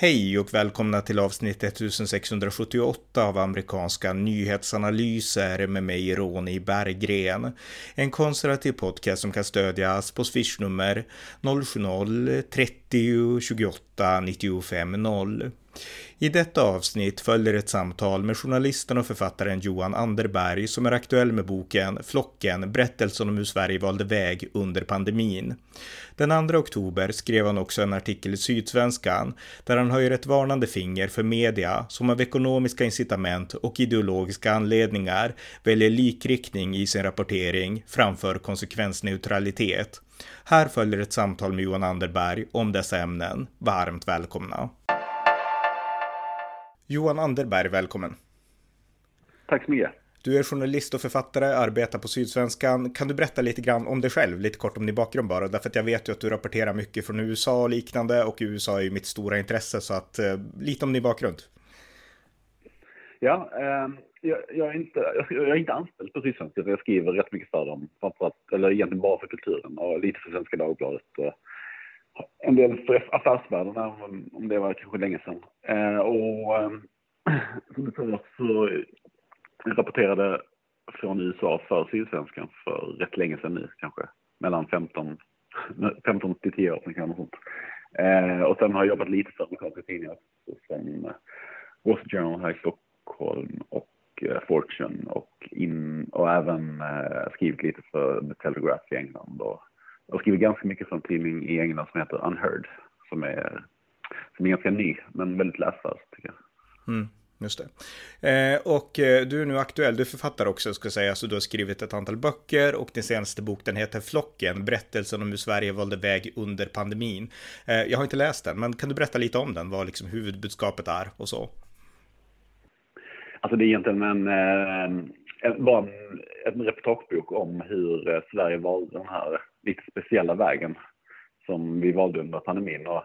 Hej och välkomna till avsnitt 1678 av amerikanska nyhetsanalyser med mig Ronny Berggren. En konservativ podcast som kan stödjas på swishnummer 070-30 28 95 0. I detta avsnitt följer ett samtal med journalisten och författaren Johan Anderberg som är aktuell med boken Flocken, berättelsen om hur Sverige valde väg under pandemin. Den 2 oktober skrev han också en artikel i Sydsvenskan där han höjer ett varnande finger för media som av ekonomiska incitament och ideologiska anledningar väljer likriktning i sin rapportering framför konsekvensneutralitet. Här följer ett samtal med Johan Anderberg om dessa ämnen. Varmt välkomna! Johan Anderberg, välkommen. Tack så mycket. Du är journalist och författare, arbetar på Sydsvenskan. Kan du berätta lite grann om dig själv, lite kort om din bakgrund bara? Därför att jag vet ju att du rapporterar mycket från USA och liknande och USA är ju mitt stora intresse, så att eh, lite om din bakgrund. Ja, eh, jag, jag, är inte, jag, är inte anställd på Sydsvenskan, jag skriver rätt mycket för dem, framförallt, eller egentligen bara för kulturen och lite för Svenska Dagbladet. Och, en del för affärsvärlden, om det var kanske länge sedan. Eh, och eh, som du sa så eh, rapporterade från USA för Sydsvenskan för rätt länge sedan nu kanske. Mellan 15, 15 till 10 år sedan kanske. Sånt. Eh, och sen har jag jobbat lite för amerikanska tidningar som eh, Wall Street Journal här i Stockholm och eh, Fortune och, in, och även skrivit lite för The Telegraph i England och jag har skrivit ganska mycket för en tidning i England som heter Unheard. Som är, som är ganska ny, men väldigt läsvärd tycker jag. Mm, just det. Eh, och eh, du är nu aktuell, du är författare också ska säga, så du har skrivit ett antal böcker och din senaste bok den heter Flocken, berättelsen om hur Sverige valde väg under pandemin. Eh, jag har inte läst den, men kan du berätta lite om den, vad liksom huvudbudskapet är och så? Alltså det är egentligen en, eh, en, en, en reportagebok om hur eh, Sverige valde den här lite speciella vägen som vi valde under pandemin och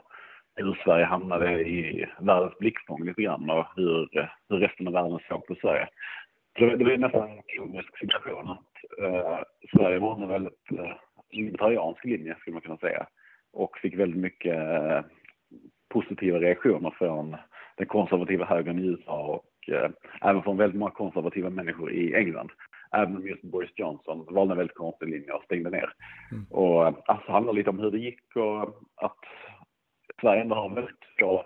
hur Sverige hamnade i världens blickfång lite grann och hur, hur resten av världen såg på Sverige. Det, det var nästan en komisk situation att eh, Sverige var en väldigt uh, libertariansk linje skulle man kunna säga och fick väldigt mycket eh, positiva reaktioner från den konservativa högern i USA och eh, även från väldigt många konservativa människor i England. Även om just Boris Johnson valde en väldigt konstig linje och stängde ner. Mm. Och alltså handlar lite om hur det gick och att Sverige ändå har väldigt få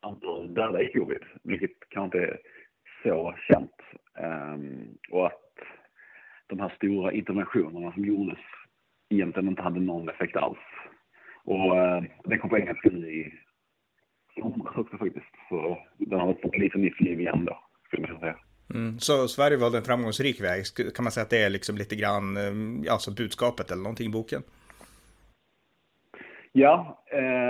antal döda i covid, vilket kanske inte är så känt. Um, och att de här stora interventionerna som gjordes egentligen inte hade någon effekt alls. Och uh, det kom på engelska nu i somras också faktiskt. Så den har fått lite nytt liv igen då, skulle man säga. Mm. Så Sverige valde en framgångsrik väg. Kan man säga att det är liksom lite grann eh, alltså budskapet eller någonting i boken? Ja,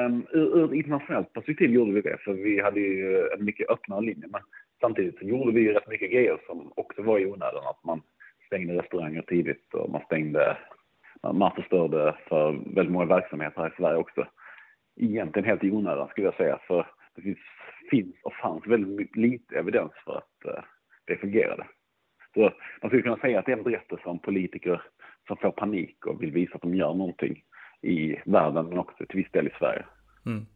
um, ur, ett internationellt perspektiv gjorde vi det, för vi hade ju en mycket öppnare linje. Men samtidigt så gjorde vi ju rätt mycket grejer som också var i onödan. Att man stängde restauranger tidigt och man stängde, man förstörde för väldigt många verksamheter här i Sverige också. Egentligen helt i onödan skulle jag säga, för det finns, finns och fanns väldigt lite evidens för att uh, det fungerade. Så man skulle kunna säga att det är en berättelse om politiker som får panik och vill visa att de gör någonting i världen men också till viss del i Sverige. Mm.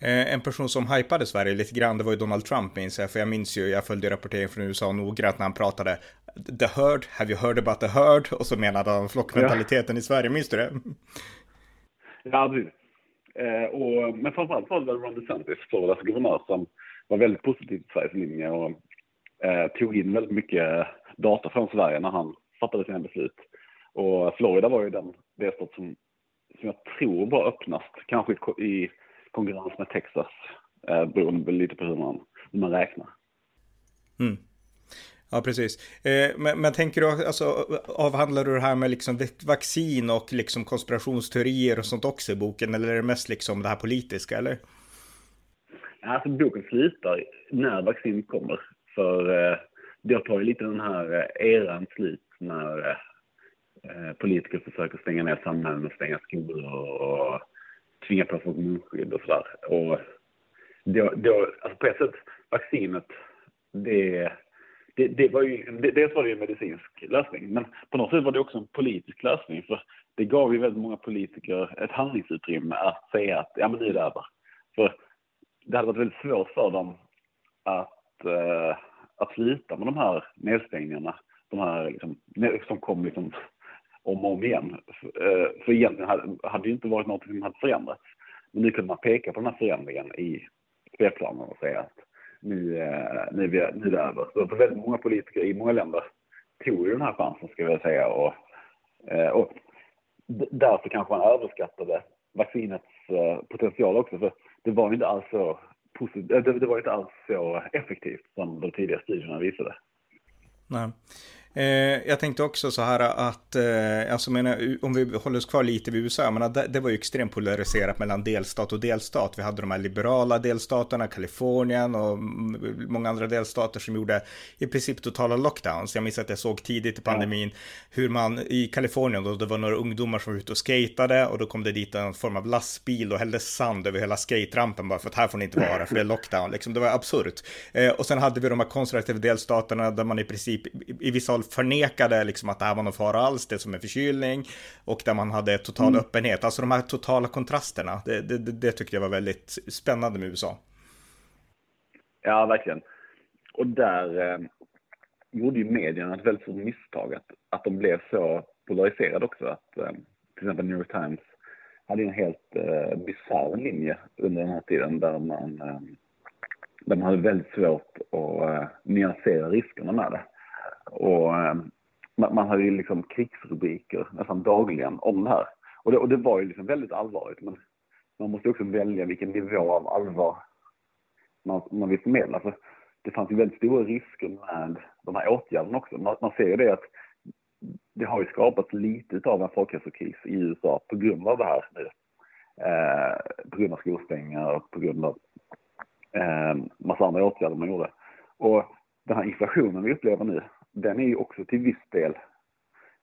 Eh, en person som hypade Sverige lite grann, det var ju Donald Trump minns jag, för jag minns ju, jag följde rapporteringen från USA noggrant när han pratade The herd, have you heard about the herd? Och så menade han flockmentaliteten ja. i Sverige, minns du det? Ja, precis. Eh, och, men framförallt var det väl Ron DeSantis, Floridas guvernör, som var väldigt positiv till Sveriges linje och eh, tog in väldigt mycket data från Sverige när han fattade sina beslut. Och Florida var ju den delstat som, som jag tror var öppnast, kanske i konkurrens med Texas, eh, beroende lite på hur man, hur man räknar. Mm. Ja, precis. Eh, men, men, tänker du, alltså, avhandlar du det här med liksom vaccin och liksom konspirationsteorier och sånt också i boken, eller är det mest liksom det här politiska, eller? Alltså boken slutar när vaccin kommer. För eh, tar ju lite den här eh, eran slut när eh, politiker försöker stänga ner samhällen och stänga skolor och tvinga på folk munskydd och sådär. Och då, då, alltså på ett sätt, vaccinet, det, det, det var ju, det, dels var det ju en medicinsk lösning, men på något sätt var det också en politisk lösning. För det gav ju väldigt många politiker ett handlingsutrymme att säga att ja men nu är det över. För det hade varit väldigt svårt för dem att, eh, att sluta med de här nedstängningarna. De här liksom, som kom liksom om och om igen. För, eh, för egentligen hade, hade det inte varit något som hade förändrats. Men nu kunde man peka på den här förändringen i spelplanen och säga att nu, eh, nu, är, vi, nu är det över. Så för väldigt många politiker i många länder tog ju den här chansen, ska jag säga. Och, eh, och därför kanske man överskattade vaccinets eh, potential också. För det var ju inte alls så positivt, eh, det var inte alls så effektivt som de tidigare studierna visade. Nej. Eh, jag tänkte också så här att, eh, alltså menar, om vi håller oss kvar lite vid USA, men det, det, var ju extremt polariserat mellan delstat och delstat. Vi hade de här liberala delstaterna, Kalifornien och många andra delstater som gjorde i princip totala lockdowns. Jag minns att jag såg tidigt i pandemin ja. hur man i Kalifornien, då det var några ungdomar som var ute och skatade och då kom det dit en form av lastbil och hällde sand över hela skaterampen bara för att här får ni inte vara, för det är lockdown. Liksom, det var absurt. Eh, och sen hade vi de här konservativa delstaterna där man i princip i, i vissa förnekade liksom att det här var någon fara alls, det som en förkylning och där man hade total mm. öppenhet. Alltså de här totala kontrasterna, det, det, det tyckte jag var väldigt spännande med USA. Ja, verkligen. Och där eh, gjorde ju medierna ett väldigt stort misstag, att, att de blev så polariserade också. Att eh, till exempel New York Times hade en helt eh, bisarr linje under den här tiden där man, eh, där man hade väldigt svårt att eh, nyansera riskerna med det. Och ehm, man, man hade ju liksom krigsrubriker nästan dagligen om det här. Och det, och det var ju liksom väldigt allvarligt. Men man måste också välja vilken nivå av allvar man, man vill förmedla. För det fanns ju väldigt stora risker med de här åtgärderna också. Man, man ser ju det att det har ju skapats lite av en folkhälsokris i USA på grund av det här nu. Eh, på grund av skolstängningar och på grund av eh, massa andra åtgärder man gjorde. Och den här inflationen vi upplever nu, den är ju också till viss del,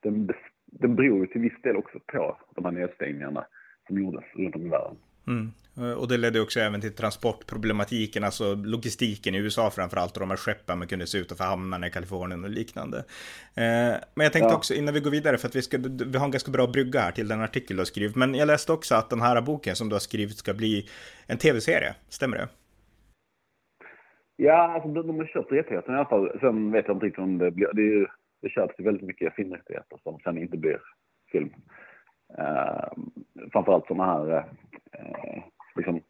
den, den beror ju till viss del också på de här nedstängningarna som gjordes runt om i världen. Mm. Och det ledde också även till transportproblematiken, alltså logistiken i USA framförallt, och de här skeppen man kunde se utanför hamnarna i Kalifornien och liknande. Eh, men jag tänkte ja. också innan vi går vidare, för att vi, ska, vi har en ganska bra brygga här till den artikel du har skrivit, men jag läste också att den här boken som du har skrivit ska bli en tv-serie, stämmer det? Ja, alltså de, har köpt rättigheterna i alla fall. Sen vet jag inte riktigt om det blir... Det, är, det köps ju väldigt mycket filmrättigheter som sen inte blir film. Uh, framförallt sådana här, uh, liksom,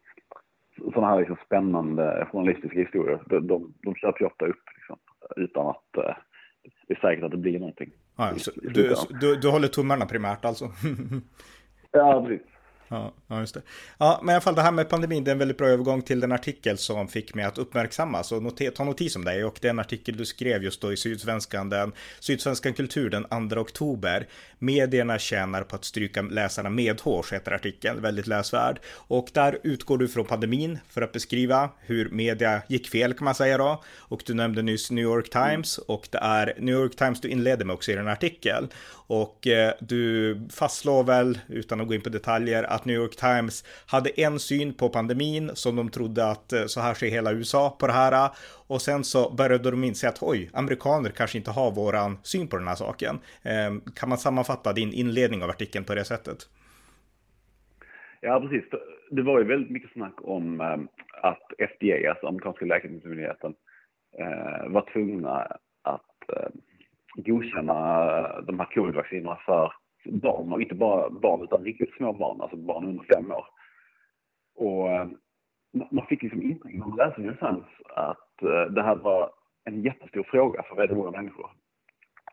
såna här liksom spännande journalistiska historier. De, de, de köper ju ofta upp liksom, utan att uh, det är säkert att det blir någonting. Ja, du, du, du håller tummarna primärt alltså? ja, precis. Ja, ja, just det. Ja, men i alla fall det här med pandemin, det är en väldigt bra övergång till den artikel som fick mig att uppmärksamma. och noter, ta notis om dig och den artikel du skrev just då i Sydsvenskan, den Sydsvenskan Kultur den 2 oktober. Medierna tjänar på att stryka läsarna medhårs, heter artikeln, väldigt läsvärd. Och där utgår du från pandemin för att beskriva hur media gick fel kan man säga då. Och du nämnde nyss New York Times och det är New York Times du inleder med också i den artikeln. Och eh, du fastslår väl, utan att gå in på detaljer, att New York Times hade en syn på pandemin som de trodde att eh, så här ser hela USA på det här. Och sen så började de inse att oj, amerikaner kanske inte har våran syn på den här saken. Ehm, kan man sammanfatta din inledning av artikeln på det sättet? Ja, precis. Det var ju väldigt mycket snack om ehm, att FDA, alltså amerikanska läkemedelsmyndigheten, eh, var tvungna att ehm, godkänna eh, de här covid-vaccinerna för barn och inte bara barn utan riktigt små barn, alltså barn under fem år. Och eh, man fick liksom intrycket när man läste att eh, det här var en jättestor fråga för väldigt många människor.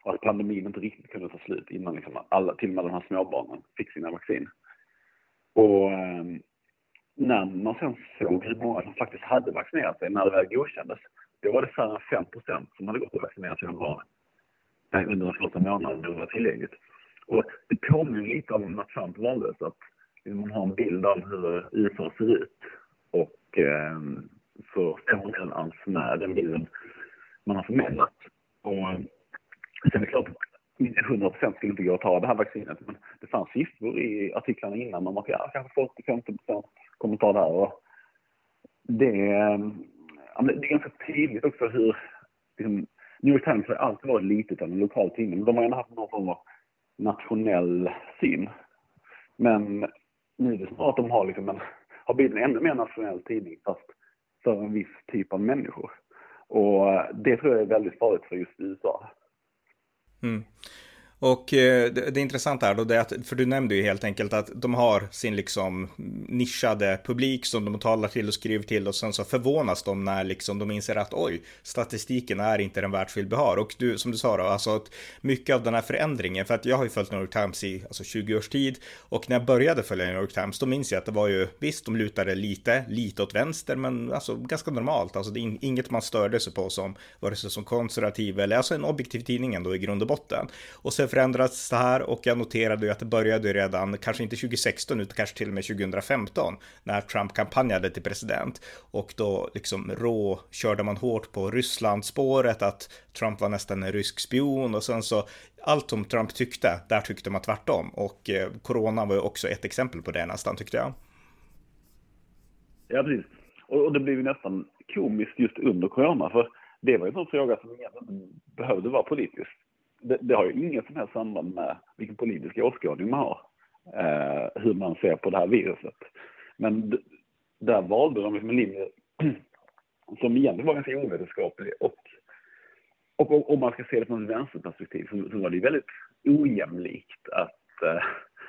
Och att pandemin inte riktigt kunde ta slut innan liksom alla, till och med de här småbarnen, fick sina vaccin. Och ehm, när man sen såg hur många som faktiskt hade vaccinerat sig när det väl godkändes, då var det färre än 5 som hade gått och vaccinerat sina barn under den första månaden det var tillgängligt. Och det påminner lite om när Trump valdes, att man har en bild av hur USA ser ut. Och eh, så stämmer inte alls med den bilden man har förmedlat. Och eh, sen är det klart, 100 procent skulle inte gå att ta det här vaccinet, men det fanns siffror i artiklarna innan om att ja, kanske 40-50 procent kommer ta det här. Och det, ehm, ja, det är ganska tydligt också hur liksom, New York Times har alltid varit litet av en lokal tidning, men de har ändå haft någon form av nationell syn. Men nu är det snarare att de har, liksom en, har blivit en ännu mer nationell tidning fast för en viss typ av människor. Och eh, det tror jag är väldigt farligt för just USA. Mm. Och eh, det, det intressanta är då det att, för du nämnde ju helt enkelt att de har sin liksom nischade publik som de talar till och skriver till och sen så förvånas de när liksom de inser att oj, statistiken är inte den världsbild vi har. Och du, som du sa då, alltså att mycket av den här förändringen, för att jag har ju följt New York Times i alltså 20 års tid och när jag började följa New York Times, då minns jag att det var ju visst, de lutade lite, lite åt vänster, men alltså ganska normalt, alltså det är inget man störde sig på som vare sig som konservativ eller alltså en objektiv tidning ändå i grund och botten. Och sen förändrats det här och jag noterade ju att det började redan, kanske inte 2016 utan kanske till och med 2015 när Trump kampanjade till president och då liksom rå körde man hårt på Ryssland-spåret att Trump var nästan en rysk spion och sen så allt som Trump tyckte, där tyckte man tvärtom och eh, corona var ju också ett exempel på det nästan tyckte jag. Ja, precis. Och, och det blev ju nästan komiskt just under corona, för det var ju en sån fråga som egentligen behövde vara politisk det, det, har ju inget som helst samband med vilken politisk åskådning man har. Eh, hur man ser på det här viruset. Men där valde de liksom en linje som egentligen var ganska ovetenskaplig och, och om man ska se det från ett vänsterperspektiv så, så var det väldigt ojämlikt att, eh,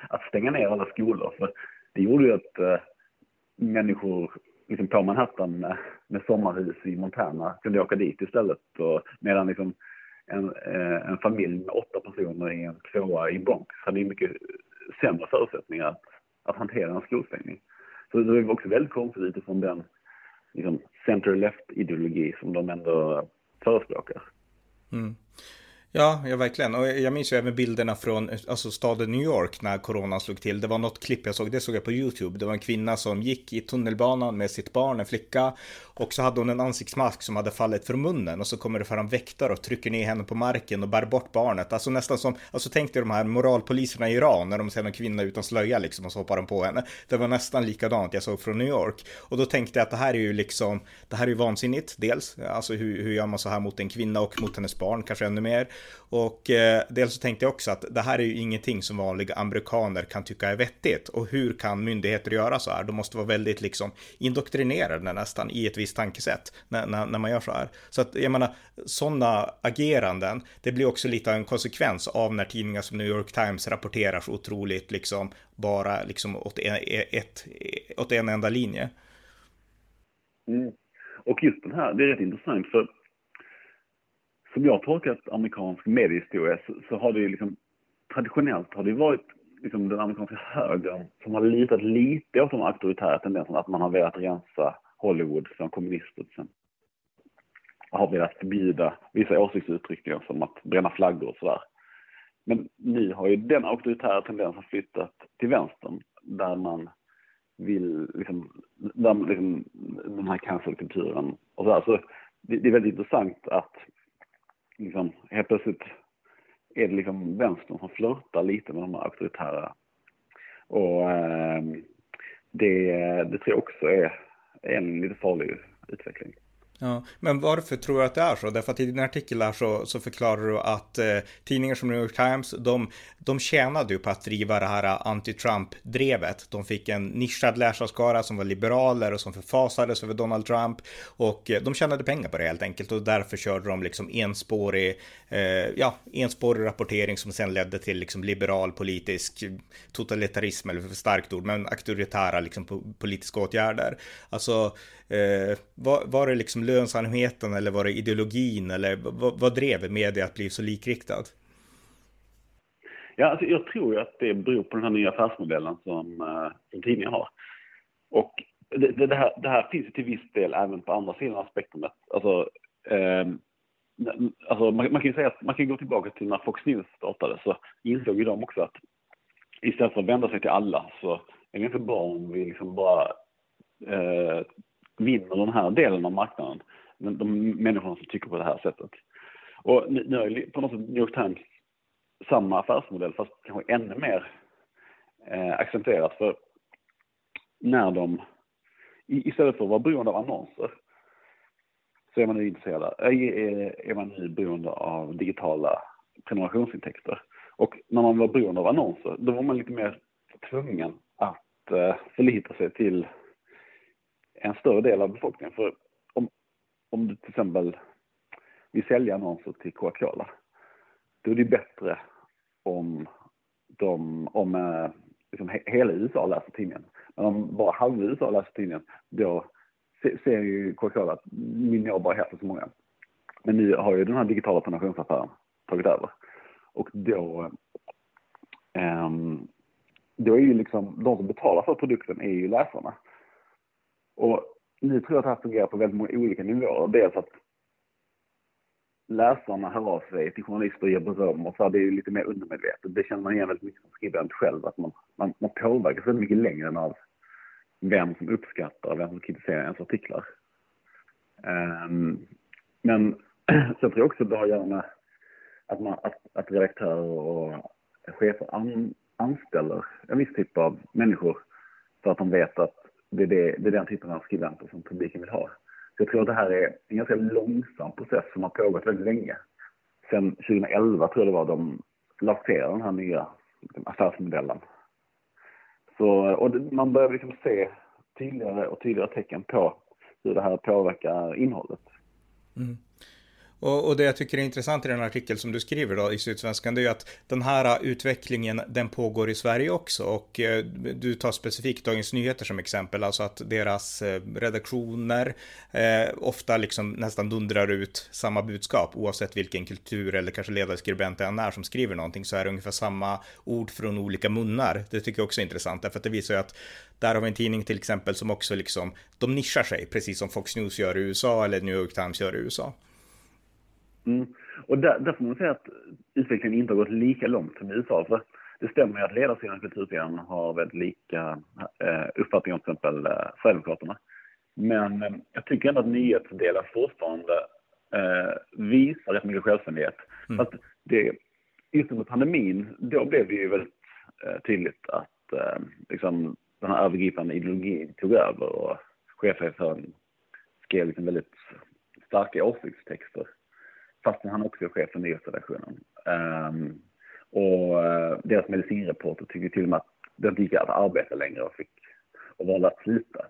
att stänga ner alla skolor. För det gjorde ju att eh, människor liksom på Manhattan med, med sommarhus i Montana kunde åka dit istället. Och, medan liksom en, eh, en familj med åtta personer i en tvåa i Bronx hade ju mycket sämre förutsättningar att, att hantera en skolstängning. Så det var också väldigt konstigt utifrån den liksom, center-left-ideologi som de ändå förespråkar. Mm. Ja, ja verkligen. Och jag minns ju även bilderna från alltså, staden New York när coronan slog till. Det var något klipp jag såg, det såg jag på YouTube. Det var en kvinna som gick i tunnelbanan med sitt barn, en flicka. Och så hade hon en ansiktsmask som hade fallit från munnen och så kommer det fram väktare och trycker ner henne på marken och bär bort barnet. Alltså nästan som, alltså tänk dig de här moralpoliserna i Iran när de ser en kvinna utan slöja liksom och så hoppar de på henne. Det var nästan likadant jag såg från New York. Och då tänkte jag att det här är ju liksom, det här är ju vansinnigt dels. Alltså hur, hur gör man så här mot en kvinna och mot hennes barn, kanske ännu mer. Och eh, dels så tänkte jag också att det här är ju ingenting som vanliga amerikaner kan tycka är vettigt. Och hur kan myndigheter göra så här? De måste vara väldigt liksom indoktrinerade nästan i ett visst tankesätt när, när, när man gör så här. Så att jag menar, sådana ageranden, det blir också lite av en konsekvens av när tidningar som New York Times rapporterar så otroligt liksom bara liksom åt en, e, ett, åt en enda linje. Mm. Och just den här, det är rätt intressant för som jag tolkat amerikansk mediehistoria så, så har det ju liksom traditionellt har det varit liksom den amerikanska högern som har litat lite åt de auktoritära tendenserna, att man har velat rensa Hollywood från kommunister till exempel. Har velat förbjuda vissa åsiktsuttryck som att bränna flaggor och sådär. Men nu har ju den auktoritära tendensen flyttat till vänstern där man vill, liksom, där liksom, den här cancelkulturen och sådär. Så det, det är väldigt intressant att liksom, helt plötsligt är det liksom vänstern som flörtar lite med de här auktoritära. Och eh, det, det tror jag också är en lite farlig utveckling. Ja, men varför tror du att det är så? Därför att i din artikel här så, så förklarar du att eh, tidningar som New York Times, de, de tjänade ju på att driva det här eh, anti-Trump-drevet. De fick en nischad läsarskara som var liberaler och som förfasades över Donald Trump och eh, de tjänade pengar på det helt enkelt och därför körde de liksom enspårig, eh, ja, enspårig rapportering som sen ledde till liksom liberal politisk eh, totalitarism eller för starkt ord, men auktoritära liksom politiska åtgärder. Alltså Eh, var, var det liksom lönsamheten eller var det ideologin eller vad, vad drev media att bli så likriktad? Ja, alltså jag tror ju att det beror på den här nya affärsmodellen som, eh, som tidningar har. Och det, det, det, här, det här finns ju till viss del även på andra sidan av spektrumet. Alltså, eh, alltså man, man, kan ju säga att man kan gå tillbaka till när Fox News startade så insåg ju de också att istället för att vända sig till alla så är det inte bra om vi liksom bara eh, vinner den här delen av marknaden. De människorna som tycker på det här sättet. Och nu är på något sätt New York Times samma affärsmodell fast kanske ännu mer eh, accentuerat. För när de, istället för att vara beroende av annonser, så är man nu intresserad, eh, är, är man nu beroende av digitala prenumerationsintäkter. Och när man var beroende av annonser, då var man lite mer tvungen att eh, förlita sig till en större del av befolkningen. För om du till exempel vill sälja annonser till Coca-Cola, då är det bättre om, de, om eh, liksom hela USA läser tidningen. Men om bara halva USA läser tidningen, då ser ju Coca-Cola att min jobb bara hälften så många. Men nu har ju den här digitala prenumerationsaffären tagit över. Och då, um, då är ju liksom, de som betalar för produkten är ju läsarna. Och nu tror jag att det här fungerar på väldigt många olika nivåer. Dels att läsarna hör av sig till journalister och ger beröm och så. Det är ju lite mer undermedvetet. Det känner man igen väldigt mycket som skribent själv. Att man, man, man påverkas väldigt mycket längre än av vem som uppskattar och vem som kritiserar ens artiklar. Um, men sen tror jag också det har att göra med att, man, att, att redaktörer och chefer an, anställer en viss typ av människor för att de vet att det är, det, det är den typen av skribenter som publiken vill ha. Så jag tror att det här är en ganska långsam process som har pågått väldigt länge. Sen 2011 tror jag det var de lanserade den här nya affärsmodellen. Så, och man börjar liksom se tydligare och tydligare tecken på hur det här påverkar innehållet. Mm. Och, och, det jag tycker är intressant i den artikel som du skriver då i Sydsvenskan, det är ju att den här utvecklingen, den pågår i Sverige också. Och eh, du tar specifikt Dagens Nyheter som exempel, alltså att deras eh, redaktioner eh, ofta liksom nästan dundrar ut samma budskap, oavsett vilken kultur eller kanske ledarskribent det än är som skriver någonting, så är det ungefär samma ord från olika munnar. Det tycker jag också är intressant, därför att det visar ju att där har vi en tidning till exempel som också liksom, de nischar sig, precis som Fox News gör i USA eller New York Times gör i USA. Mm. Och där, där får man säga att utvecklingen inte har gått lika långt som i USA. För det stämmer ju att ledarsidan och kultursidan har väldigt lika eh, uppfattning om till exempel eh, Sverigedemokraterna. Men eh, jag tycker ändå att nyhetsdelen fortfarande eh, visar rätt mycket självständighet. Mm. Att det, just under pandemin, då blev det ju väldigt eh, tydligt att eh, liksom, den här övergripande ideologin tog över och chefredaktören skrev liksom väldigt starka åsiktstexter fastän han också är chef för nyhetsredaktionen. Um, och uh, deras medicinreporter tyckte till och med att det inte gick att arbeta längre och fick och valde att sluta.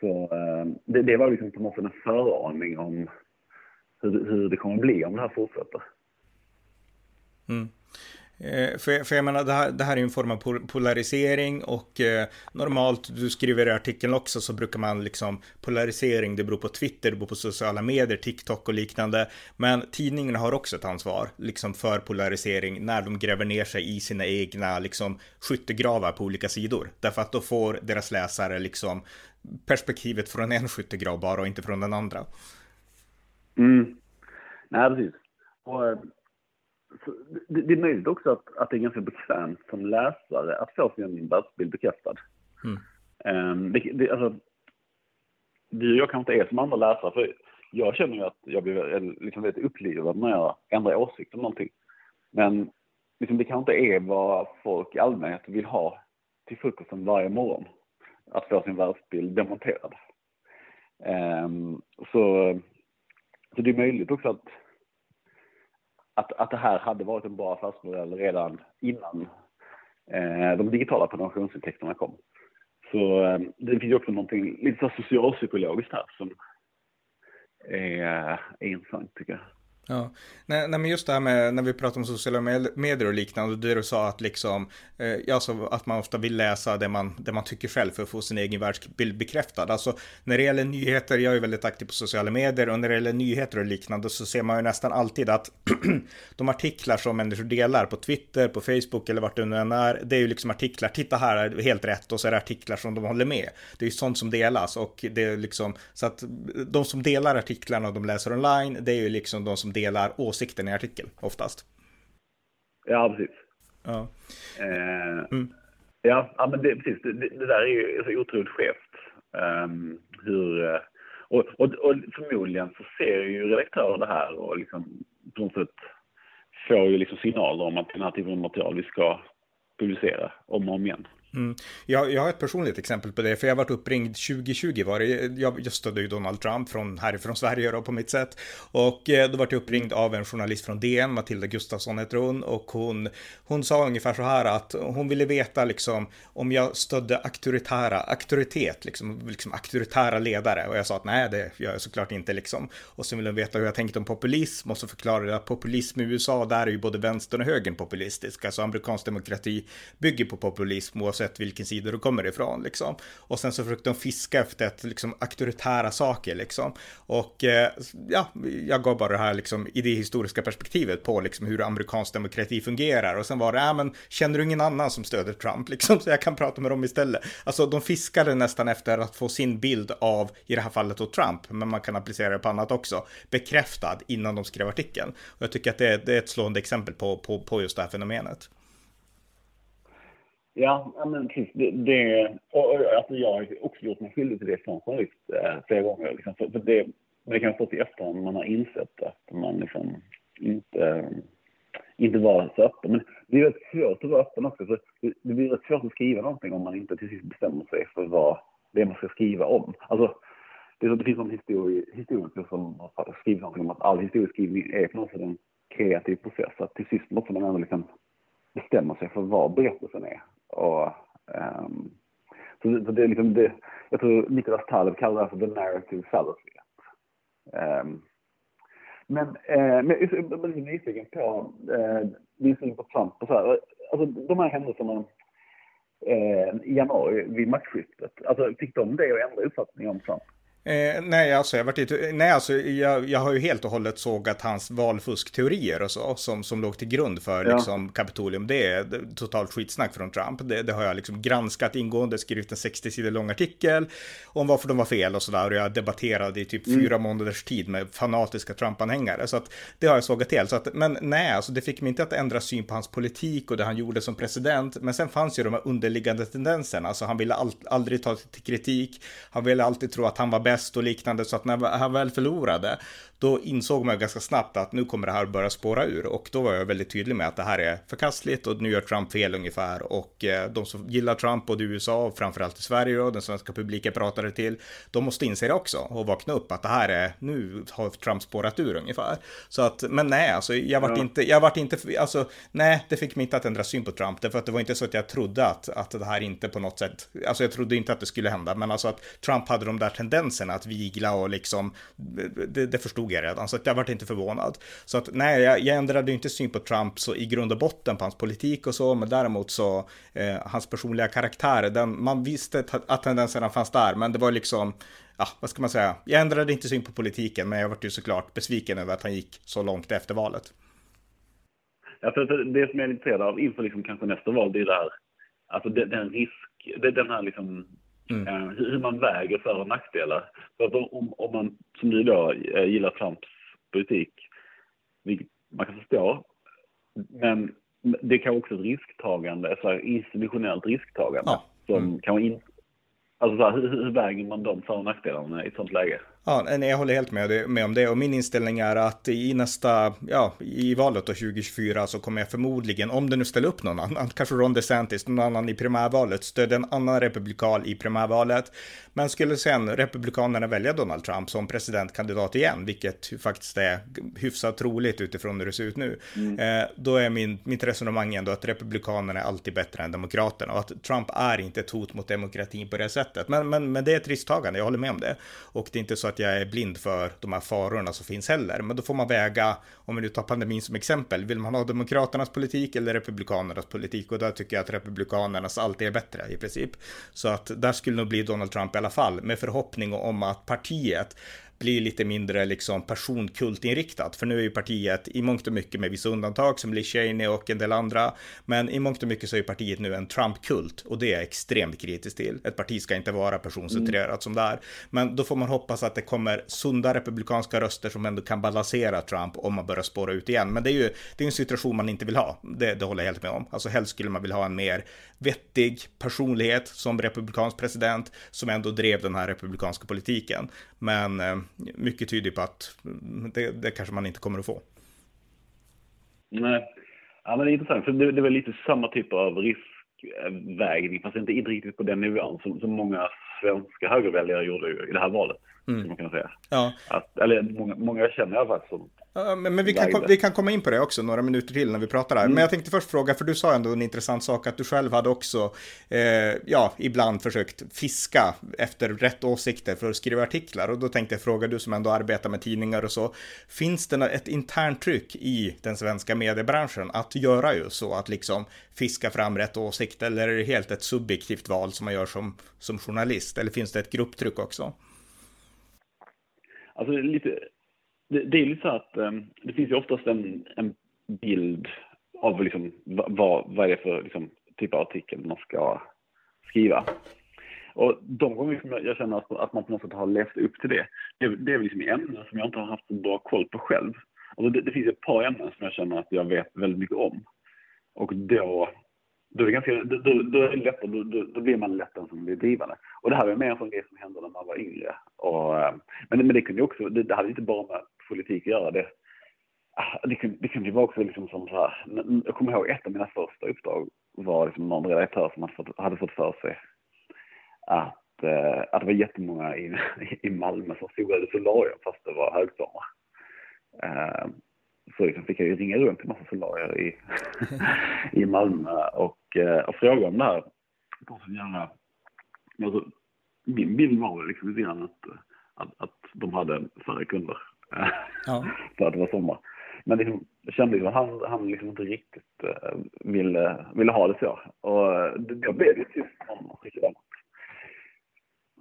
Så um, det, det, var liksom på något sätt en föraning om hur, hur det kommer att bli om det här fortsätter. Mm. Eh, för, för jag menar, det här, det här är en form av polarisering och eh, normalt, du skriver i artikeln också, så brukar man liksom polarisering, det beror på Twitter, det beror på sociala medier, TikTok och liknande. Men tidningarna har också ett ansvar, liksom för polarisering, när de gräver ner sig i sina egna, liksom, skyttegravar på olika sidor. Därför att då får deras läsare liksom perspektivet från en skyttegrav bara och inte från den andra. Mm. Nej, precis. Och eh, det, det, är möjligt också att, att det är ganska bekvämt som läsare att få sin världsbild bekräftad. Mm. Um, det, det, alltså, och jag kanske inte är som andra läsare, för jag känner ju att jag blir liksom väldigt upplivad när jag ändrar åsikt om någonting. Men liksom, det kanske inte är vad folk i allmänhet vill ha till frukosten varje morgon. Att få sin världsbild demonterad. Um, så, så det är möjligt också att att, att det här hade varit en bra affärsmodell redan innan eh, de digitala prenumerationsintäkterna kom. Så eh, det finns ju också någonting lite socialpsykologiskt här som är, eh, är intressant tycker jag. Ja, nej, nej, men just det här med när vi pratar om sociala medier och liknande, det du sa att liksom, eh, alltså att man ofta vill läsa det man, det man tycker själv för att få sin egen världsbild bekräftad. Alltså när det gäller nyheter, jag är väldigt aktiv på sociala medier och när det gäller nyheter och liknande så ser man ju nästan alltid att de artiklar som människor delar på Twitter, på Facebook eller vart det nu än är, det är ju liksom artiklar, titta här är helt rätt och så är det artiklar som de håller med. Det är ju sånt som delas och det är liksom så att de som delar artiklarna och de läser online, det är ju liksom de som delar åsikten i artikeln oftast. Ja, precis. Ja. Eh, mm. ja, ja, men det, precis. Det, det där är ju så otroligt skevt. Um, hur, eh, och, och, och, förmodligen så ser ju redaktörer det här och liksom på något sätt får ju liksom signaler om att den här typen av material vi ska publicera om och om igen. Mm. Jag, jag har ett personligt exempel på det, för jag varit uppringd 2020 var det. Jag, jag stödde ju Donald Trump från härifrån Sverige då på mitt sätt. Och eh, då vart jag uppringd av en journalist från DN, Matilda Gustafsson heter hon, och hon, hon sa ungefär så här att hon ville veta liksom om jag stödde auktoritära, auktoritet, liksom, liksom auktoritära ledare. Och jag sa att nej, det gör jag såklart inte liksom. Och sen ville hon veta hur jag tänkte om populism och så förklarade jag att populism i USA, där är ju både vänstern och högern populistisk. Alltså amerikansk demokrati bygger på populism oavsett oavsett vilken sida du kommer ifrån liksom. Och sen så försökte de fiska efter ett, liksom auktoritära saker liksom. Och eh, ja, jag gav bara det här liksom idéhistoriska perspektivet på liksom hur amerikansk demokrati fungerar. Och sen var det, ja men känner du ingen annan som stöder Trump liksom? Så jag kan prata med dem istället. Alltså de fiskade nästan efter att få sin bild av, i det här fallet då Trump, men man kan applicera det på annat också, bekräftad innan de skrev artikeln. Och jag tycker att det är, det är ett slående exempel på, på, på just det här fenomenet. Ja, men precis. Det, det, och, alltså jag har också gjort mig skyldig till det som journalist eh, flera gånger. Liksom, för, för det, det kan ha stått i efterhand man har insett att man liksom inte, inte var så öppen. Men det är rätt svårt att vara öppen också. För det, blir rätt svårt att skriva någonting om man inte till sist bestämmer sig för vad det är man ska skriva om. Alltså, det, är så, det finns en histori, historiker som har skrivit någonting om att all historieskrivning är på något sätt en kreativ process. Att till sist måste man ändå liksom bestämma sig för vad berättelsen är. Och, um, så, det, så det är liksom det, jag tror Niklas Taleb kallar det för the narrative fallacy. Um, men, eh, men jag är lite nyfiken på eh, din syn på Trump och så här. Alltså de här händelserna eh, i januari vid maktskiftet. Alltså fick de det att ändra uppfattning om Trump? Eh, nej, alltså jag, varit nej, alltså jag, jag har ju helt och hållet sågat hans valfuskteorier och så, som, som låg till grund för ja. liksom, Kapitolium. Det är totalt skitsnack från Trump. Det, det har jag liksom granskat ingående, skrivit en 60 sidor lång artikel om varför de var fel och sådär. Och jag debatterade i typ mm. fyra månaders tid med fanatiska Trump-anhängare. Så att det har jag sågat helt. Så att, men nej, alltså det fick mig inte att ändra syn på hans politik och det han gjorde som president. Men sen fanns ju de här underliggande tendenserna. Alltså han ville all, aldrig ta till kritik. Han ville alltid tro att han var bäst bäst och liknande. Så att när han väl förlorade, då insåg man ganska snabbt att nu kommer det här börja spåra ur. Och då var jag väldigt tydlig med att det här är förkastligt och nu gör Trump fel ungefär. Och eh, de som gillar Trump både i USA och framförallt i Sverige och den svenska publiken pratade till, de måste inse det också och vakna upp att det här är, nu har Trump spårat ur ungefär. Så att, men nej, alltså jag vart ja. inte, jag vart inte, alltså nej, det fick mig inte att ändra syn på Trump. Därför att det var inte så att jag trodde att, att det här inte på något sätt, alltså jag trodde inte att det skulle hända, men alltså att Trump hade de där tendenserna att vigla och liksom, det, det förstod jag redan, så att jag vart inte förvånad. Så att nej, jag, jag ändrade inte syn på Trump så i grund och botten på hans politik och så, men däremot så eh, hans personliga karaktär, den, man visste att tendenserna fanns där, men det var liksom, ja, vad ska man säga, jag ändrade inte syn på politiken, men jag vart ju såklart besviken över att han gick så långt efter valet. Ja, för det som jag är intresserad av inför liksom kanske nästa val, det är där, alltså den risk, den här liksom Mm. Eh, hur man väger för och nackdelar. För att om, om man, som du då, eh, gillar Trumps politik, vilket man kan förstå, men det kan också ett risktagande, alltså institutionellt risktagande, ja. som mm. kan in, Alltså så här, hur, hur väger man de för och nackdelarna i ett sånt läge? Ja, nej, jag håller helt med, med om det och min inställning är att i nästa, ja, i valet då 2024 så kommer jag förmodligen, om det nu ställer upp någon annan, kanske Ron DeSantis, någon annan i primärvalet, stödja en annan republikan i primärvalet. Men skulle sen republikanerna välja Donald Trump som presidentkandidat igen, vilket faktiskt är hyfsat troligt utifrån hur det ser ut nu, mm. eh, då är min, mitt resonemang ändå att republikanerna är alltid bättre än demokraterna och att Trump är inte ett hot mot demokratin på det sättet. Men, men, men det är ett risktagande, jag håller med om det. Och det är inte så att jag är blind för de här farorna som finns heller. Men då får man väga, om vi nu tar pandemin som exempel, vill man ha demokraternas politik eller republikanernas politik? Och där tycker jag att republikanernas alltid är bättre i princip. Så att där skulle nog bli Donald Trump i alla fall, med förhoppning om att partiet blir lite mindre liksom personkultinriktat. För nu är ju partiet i mångt och mycket med vissa undantag som Liz Cheney och en del andra. Men i mångt och mycket så är partiet nu en Trump-kult och det är jag extremt kritisk till. Ett parti ska inte vara personcentrerat mm. som det är. Men då får man hoppas att det kommer sunda republikanska röster som ändå kan balansera Trump om man börjar spåra ut igen. Men det är ju det är en situation man inte vill ha. Det, det håller jag helt med om. Alltså helst skulle man vilja ha en mer vettig personlighet som republikansk president som ändå drev den här republikanska politiken. Men eh, mycket tyder på att det, det kanske man inte kommer att få. Nej, ja, men det är intressant, för det, det väl lite samma typ av risk vägen, fast inte, riktigt på den nivån som, som många svenska högerväljare gjorde i det här valet. Mm. man kan säga. Ja. Att, eller många, många jag känner i alla fall som Ja, men, men vi, kan vi kan komma in på det också några minuter till när vi pratar här. Mm. Men jag tänkte först fråga, för du sa ändå en intressant sak att du själv hade också, eh, ja, ibland försökt fiska efter rätt åsikter för att skriva artiklar. Och då tänkte jag fråga, du som ändå arbetar med tidningar och så, finns det ett internt tryck i den svenska mediebranschen att göra ju så, att liksom fiska fram rätt åsikt, eller är det helt ett subjektivt val som man gör som, som journalist? Eller finns det ett grupptryck också? Alltså lite det, det är lite så att um, det finns ju oftast en, en bild av liksom, vad, vad är det för liksom, typ av artikel man ska skriva. Och de gånger som jag, känner att, att, man på något sätt har levt upp till det, det, det är liksom ämnen som jag inte har haft så bra koll på själv. Alltså det, det finns ett par ämnen som jag känner att jag vet väldigt mycket om. Och då, då är det ganska, då, då, då, är det lätt, då, då, då blir man lätt den som blir drivande. Och det här är mer en sån grej som hände när man var yngre. Och, ehm, men, men det kunde ju också, det, det hade inte bara med politik att göra. Det, ah, det, kunde, det kunde ju vara också liksom som så här, jag kommer ihåg ett av mina första uppdrag var liksom någon redaktör som hade fått, hade fått för sig att, eh, att det var jättemånga i, i Malmö som solade solarium fast det var högsommar. Eh, så liksom fick jag ju ringa runt till massa solarier i, i Malmö och, eh, och fråga om det här. De som gärna, alltså, min bild var liksom lite grann att, eh, att, att de hade färre kunder ja. för att det var sommar. Men liksom, jag kände ju att han, han liksom inte riktigt uh, ville, ville ha det så. Och uh, jag blev ju tyst om riktigt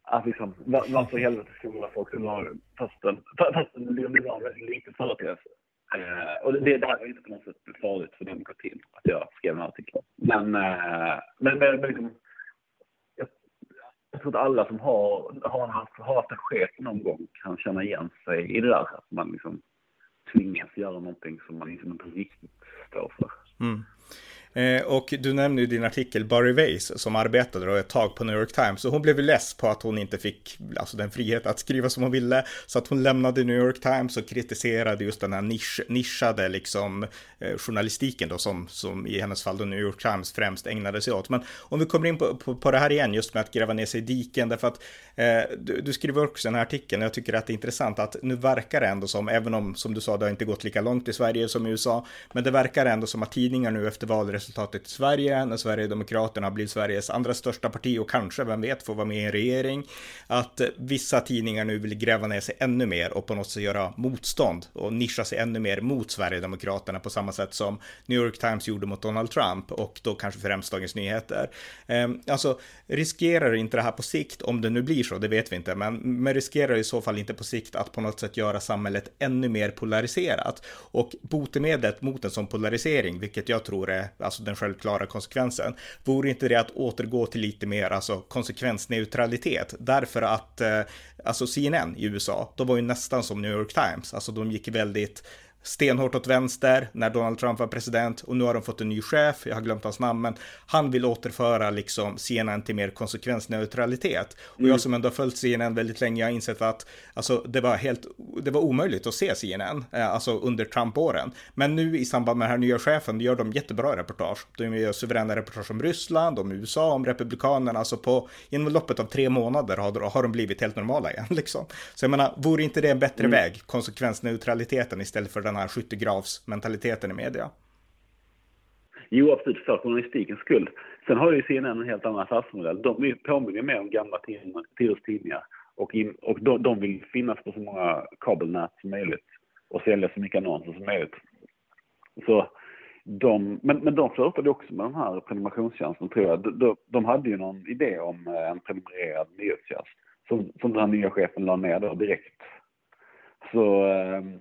att liksom, var, varför i helvete skulle folk solarium? Fastän, fastän det var en väldigt liten företeelse. Uh, och det, det här var inte på något sätt farligt för demokratin att jag skrev den här artikeln. Men, uh, men, men, men liksom, jag tror att alla som har, har, haft, har haft en chef någon gång kan känna igen sig i det där. Att man liksom tvingas göra någonting som man liksom inte riktigt står för. Mm. Eh, och du nämnde ju din artikel Barry Weiss som arbetade då ett tag på New York Times och hon blev ju less på att hon inte fick alltså den frihet att skriva som hon ville så att hon lämnade New York Times och kritiserade just den här nisch, nischade liksom eh, journalistiken då som, som i hennes fall då New York Times främst ägnade sig åt. Men om vi kommer in på, på, på det här igen just med att gräva ner sig i diken därför att eh, du, du, skriver också den här artikeln och jag tycker att det är intressant att nu verkar det ändå som, även om som du sa det har inte gått lika långt i Sverige som i USA, men det verkar ändå som att tidningar nu efter valresultatet resultatet i Sverige, när Sverigedemokraterna blir Sveriges andra största parti och kanske, vem vet, får vara med i en regering, att vissa tidningar nu vill gräva ner sig ännu mer och på något sätt göra motstånd och nischa sig ännu mer mot Sverigedemokraterna på samma sätt som New York Times gjorde mot Donald Trump och då kanske främst Dagens Nyheter. Ehm, alltså, riskerar inte det här på sikt, om det nu blir så, det vet vi inte, men, men riskerar i så fall inte på sikt att på något sätt göra samhället ännu mer polariserat och botemedlet mot en sån polarisering, vilket jag tror är alltså den självklara konsekvensen. Vore inte det att återgå till lite mer alltså konsekvensneutralitet? Därför att eh, alltså CNN i USA, de var ju nästan som New York Times, alltså de gick väldigt stenhårt åt vänster när Donald Trump var president och nu har de fått en ny chef, jag har glömt hans namn, men han vill återföra liksom CNN till mer konsekvensneutralitet. Och mm. jag som ändå har följt CNN väldigt länge, jag har insett att alltså, det var helt, det var omöjligt att se CNN, eh, alltså under Trump-åren. Men nu i samband med den här nya chefen, gör de jättebra reportage. De gör suveräna reportage om Ryssland, om USA, om Republikanerna, alltså på, inom loppet av tre månader har, har de blivit helt normala igen liksom. Så jag menar, vore inte det en bättre mm. väg, konsekvensneutraliteten istället för den den här skyttegravsmentaliteten i media. Jo, absolut, för journalistikens skull. Sen har ju CNN en helt annan affärsmodell. De påminner mer om gamla tiders tidningar och, in, och de, de, vill finnas på så många kabelnät som möjligt och sälja så mycket annonser som möjligt. Så de, men, men de flörtade också med den här prenumerationstjänsten tror jag. De, de, de hade ju någon idé om eh, en prenumererad nyhetstjänst som, som den här nya chefen la ner då direkt. Så ehm,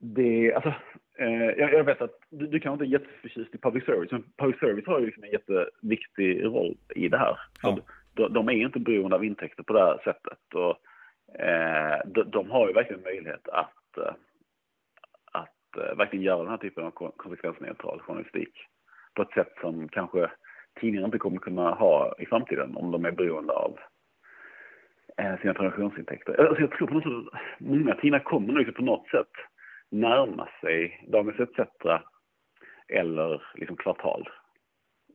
det, alltså, eh, jag, jag, vet att du, du kanske inte är jätteförtjust i public service, men public service har ju liksom en jätteviktig roll i det här. Ja. De, de, är inte beroende av intäkter på det här sättet. Och, eh, de, de, har ju verkligen möjlighet att, eh, att eh, verkligen göra den här typen av konsekvensneutral journalistik på ett sätt som kanske tidningar inte kommer kunna ha i framtiden om de är beroende av eh, sina transaktionsintäkter. Alltså jag tror på något sätt att många tidningar kommer nu på något sätt närma sig Dagens ETC eller liksom Kvartal.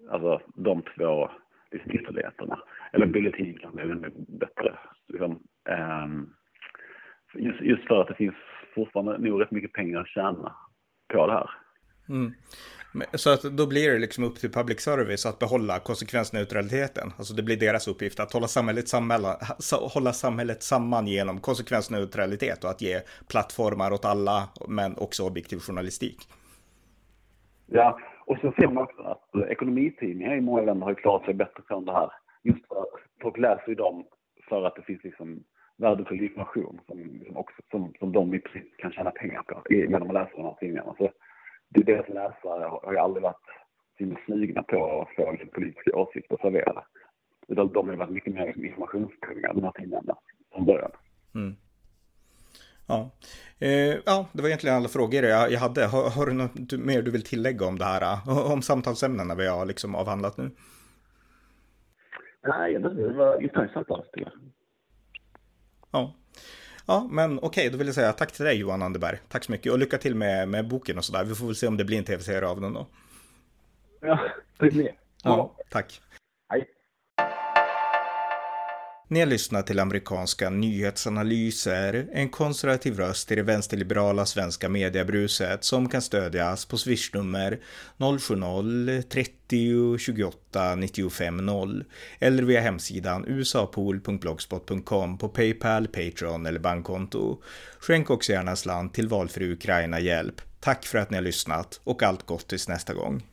Alltså de två liksom, ytterligheterna. Eller bulletin kanske är ännu bättre. Liksom, um, just, just för att det finns fortfarande nog rätt mycket pengar att tjäna på det här. Mm. Så att då blir det liksom upp till public service att behålla konsekvensneutraliteten. Alltså det blir deras uppgift att hålla samhället, samman, hålla samhället samman genom konsekvensneutralitet och att ge plattformar åt alla, men också objektiv journalistik. Ja, och så ser man också att ekonomitidningar i många länder har klarat sig bättre från det här. Just för att folk läser ju dem för att det finns liksom värdefull information som, liksom också, som, som de i princip kan tjäna pengar på genom att läsa de här tidningarna. Så det, deras läsare har ju aldrig varit snugna på att få politiska åsikter serverade. Utan de har varit mycket mer informationskunniga, de här tidningarna, från början. Mm. Ja. Eh, ja, det var egentligen alla frågor jag, jag hade. Har, har, du något mer du vill tillägga om det här? Eh, om samtalsämnena vi har liksom avhandlat nu? Nej, det var intressant tycker jag. Ja. Ja, men okej, okay, då vill jag säga tack till dig Johan Anderberg. Tack så mycket och lycka till med, med boken och sådär. Vi får väl se om det blir en tv-serie av den då. Ja, det blir Ja, tack. Hej. Ni har lyssnat till amerikanska nyhetsanalyser, en konservativ röst i det vänsterliberala svenska mediebruset som kan stödjas på swishnummer 070-30 28 95 0 eller via hemsidan usapool.blogspot.com på Paypal, Patreon eller bankkonto. Skänk också gärna slant till valfri Ukraina-hjälp. Tack för att ni har lyssnat och allt gott tills nästa gång.